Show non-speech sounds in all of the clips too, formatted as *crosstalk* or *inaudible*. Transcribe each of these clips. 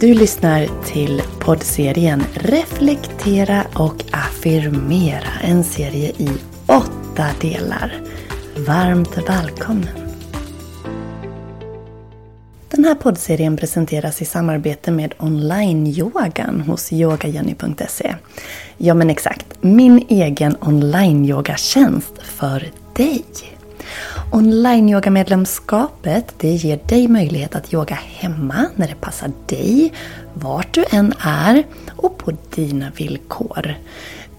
Du lyssnar till poddserien Reflektera och affirmera. En serie i åtta delar. Varmt välkommen! Den här poddserien presenteras i samarbete med online-yogan hos yogajenny.se. Ja men exakt, min egen online-yogatjänst för dig. Online-yogamedlemskapet det ger dig möjlighet att yoga hemma när det passar dig, vart du än är och på dina villkor.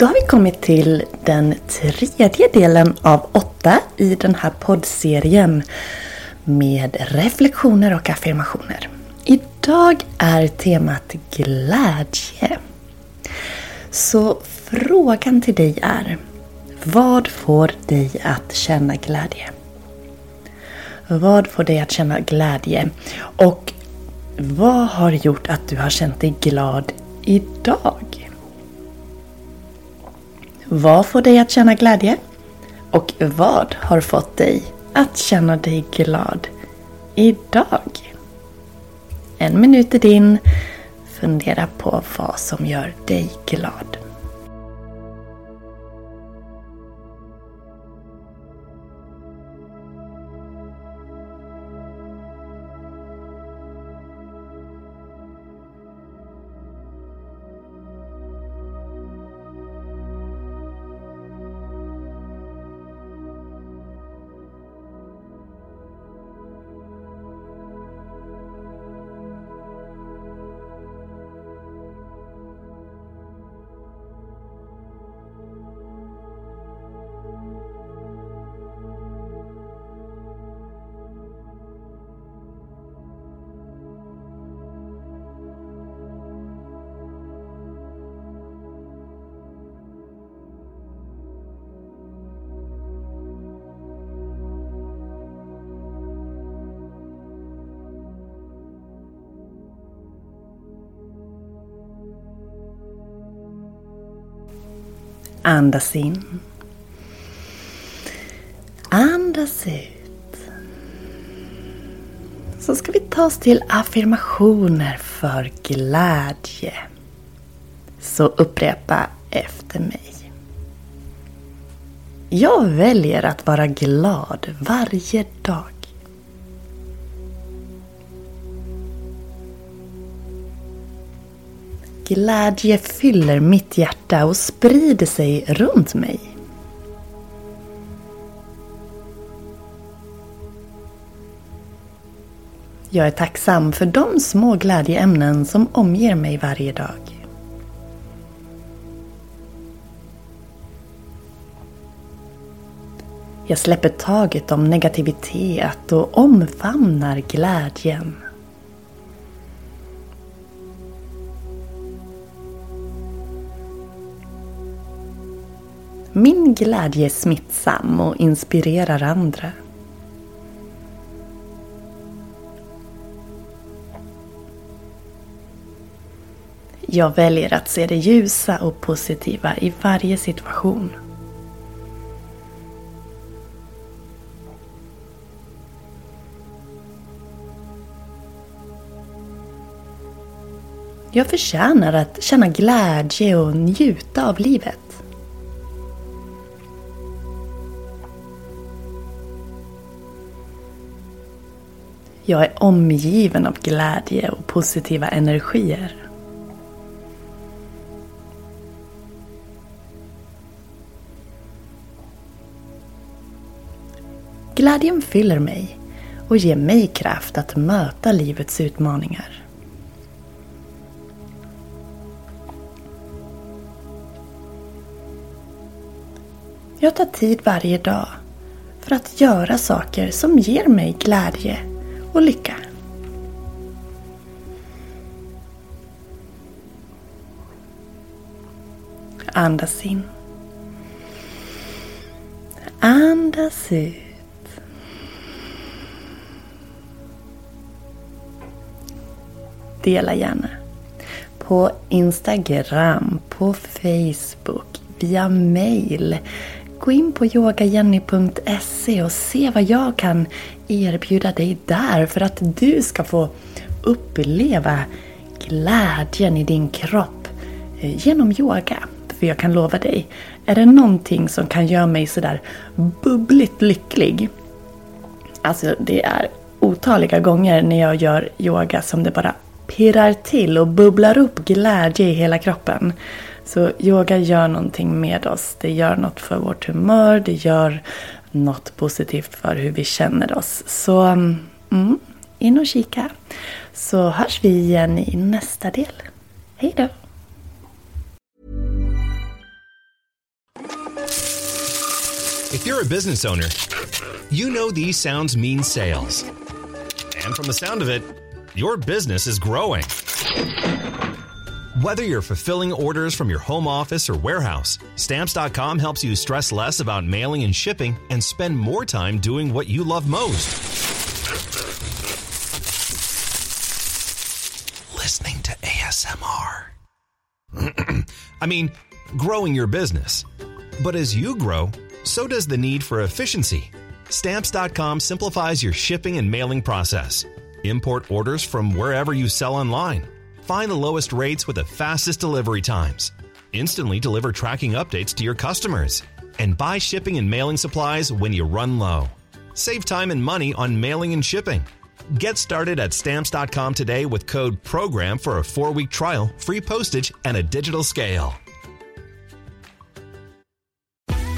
Då har vi kommit till den tredje delen av åtta i den här poddserien med reflektioner och affirmationer. Idag är temat glädje. Så frågan till dig är Vad får dig att känna glädje? Vad får dig att känna glädje? Och vad har gjort att du har känt dig glad idag? Vad får dig att känna glädje? Och vad har fått dig att känna dig glad idag? En minut är din. Fundera på vad som gör dig glad. Andas in. Andas ut. Så ska vi ta oss till affirmationer för glädje. Så upprepa efter mig. Jag väljer att vara glad varje dag. Glädje fyller mitt hjärta och sprider sig runt mig. Jag är tacksam för de små glädjeämnen som omger mig varje dag. Jag släpper taget om negativitet och omfamnar glädjen. Min glädje är smittsam och inspirerar andra. Jag väljer att se det ljusa och positiva i varje situation. Jag förtjänar att känna glädje och njuta av livet. Jag är omgiven av glädje och positiva energier. Glädjen fyller mig och ger mig kraft att möta livets utmaningar. Jag tar tid varje dag för att göra saker som ger mig glädje och lycka. Andas in. Andas ut. Dela gärna. På Instagram, på Facebook, via mail. Gå in på yogajenny.se och se vad jag kan erbjuda dig där för att du ska få uppleva glädjen i din kropp eh, genom yoga. För jag kan lova dig, är det någonting som kan göra mig sådär bubbligt lycklig. Alltså det är otaliga gånger när jag gör yoga som det bara pirrar till och bubblar upp glädje i hela kroppen. Så yoga gör någonting med oss. Det gör något för vårt humör, det gör något positivt för hur vi känner oss. Så mm, in och kika. Så hörs vi igen i nästa del. Hej då! If you're a business owner, you know these sounds mean sales. And from the sound of it, your business is growing. Whether you're fulfilling orders from your home office or warehouse, Stamps.com helps you stress less about mailing and shipping and spend more time doing what you love most. Listening to ASMR. *clears throat* I mean, growing your business. But as you grow, so does the need for efficiency. Stamps.com simplifies your shipping and mailing process. Import orders from wherever you sell online Find the lowest rates with the fastest delivery times. Instantly deliver tracking updates to your customers. And buy shipping and mailing supplies when you run low. Save time and money on mailing and shipping. Get started at stamps.com today with code PROGRAM for a four week trial, free postage, and a digital scale.